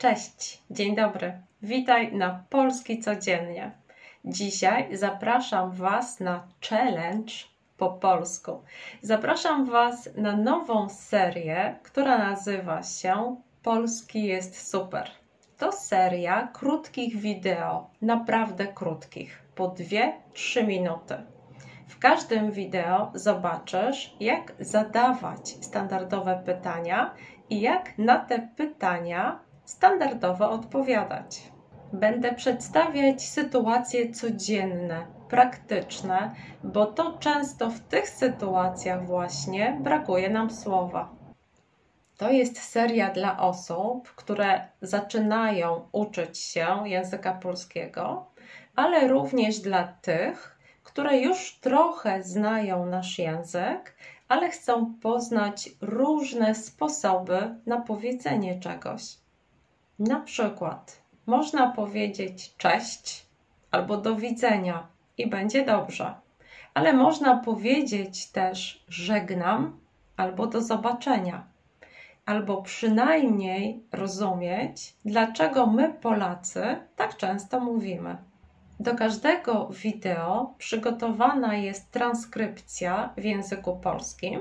Cześć, dzień dobry. Witaj na Polski Codziennie. Dzisiaj zapraszam Was na challenge po polsku. Zapraszam Was na nową serię, która nazywa się Polski jest super. To seria krótkich wideo, naprawdę krótkich, po 2-3 minuty. W każdym wideo zobaczysz, jak zadawać standardowe pytania i jak na te pytania standardowo odpowiadać. Będę przedstawiać sytuacje codzienne, praktyczne, bo to często w tych sytuacjach właśnie brakuje nam słowa. To jest seria dla osób, które zaczynają uczyć się języka polskiego, ale również dla tych, które już trochę znają nasz język, ale chcą poznać różne sposoby na powiedzenie czegoś. Na przykład można powiedzieć cześć albo do widzenia i będzie dobrze, ale można powiedzieć też żegnam albo do zobaczenia, albo przynajmniej rozumieć, dlaczego my, Polacy, tak często mówimy. Do każdego wideo przygotowana jest transkrypcja w języku polskim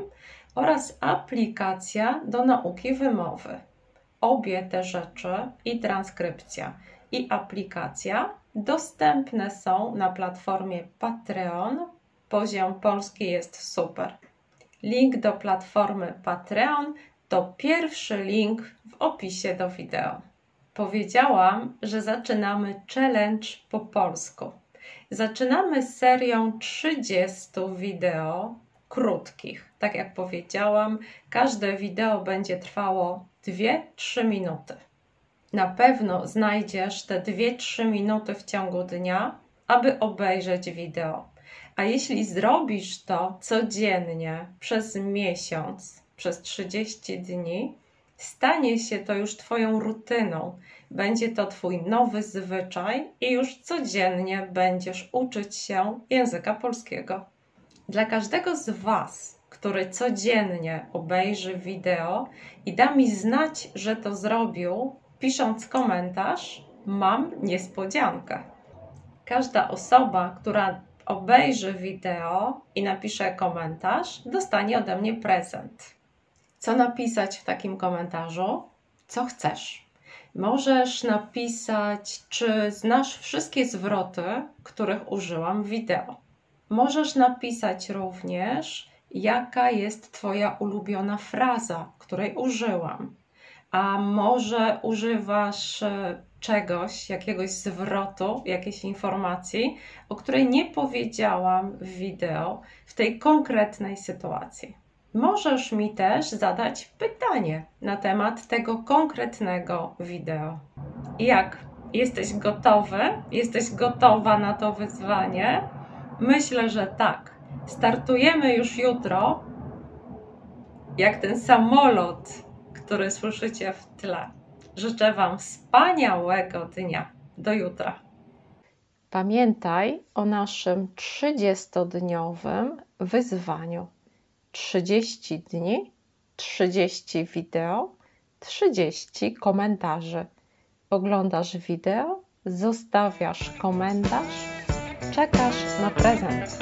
oraz aplikacja do nauki wymowy. Obie te rzeczy, i transkrypcja, i aplikacja, dostępne są na platformie Patreon. Poziom polski jest super. Link do platformy Patreon to pierwszy link w opisie do wideo. Powiedziałam, że zaczynamy challenge po polsku. Zaczynamy serią 30 wideo krótkich. Tak jak powiedziałam, każde wideo będzie trwało 2-3 minuty. Na pewno znajdziesz te 2-3 minuty w ciągu dnia, aby obejrzeć wideo. A jeśli zrobisz to codziennie przez miesiąc, przez 30 dni, stanie się to już Twoją rutyną. Będzie to Twój nowy zwyczaj i już codziennie będziesz uczyć się języka polskiego. Dla każdego z Was, który codziennie obejrzy wideo i da mi znać, że to zrobił, pisząc komentarz, mam niespodziankę. Każda osoba, która obejrzy wideo i napisze komentarz, dostanie ode mnie prezent. Co napisać w takim komentarzu? Co chcesz? Możesz napisać, czy znasz wszystkie zwroty, których użyłam w wideo. Możesz napisać również, jaka jest Twoja ulubiona fraza, której użyłam. A może używasz e, czegoś, jakiegoś zwrotu, jakiejś informacji, o której nie powiedziałam w wideo w tej konkretnej sytuacji. Możesz mi też zadać pytanie na temat tego konkretnego wideo. Jak? Jesteś gotowy? Jesteś gotowa na to wyzwanie? Myślę, że tak. Startujemy już jutro, jak ten samolot, który słyszycie w tle. Życzę Wam wspaniałego dnia. Do jutra. Pamiętaj o naszym 30-dniowym wyzwaniu. 30 dni, 30 wideo, 30 komentarzy. Oglądasz wideo, zostawiasz komentarz, czekasz na prezent.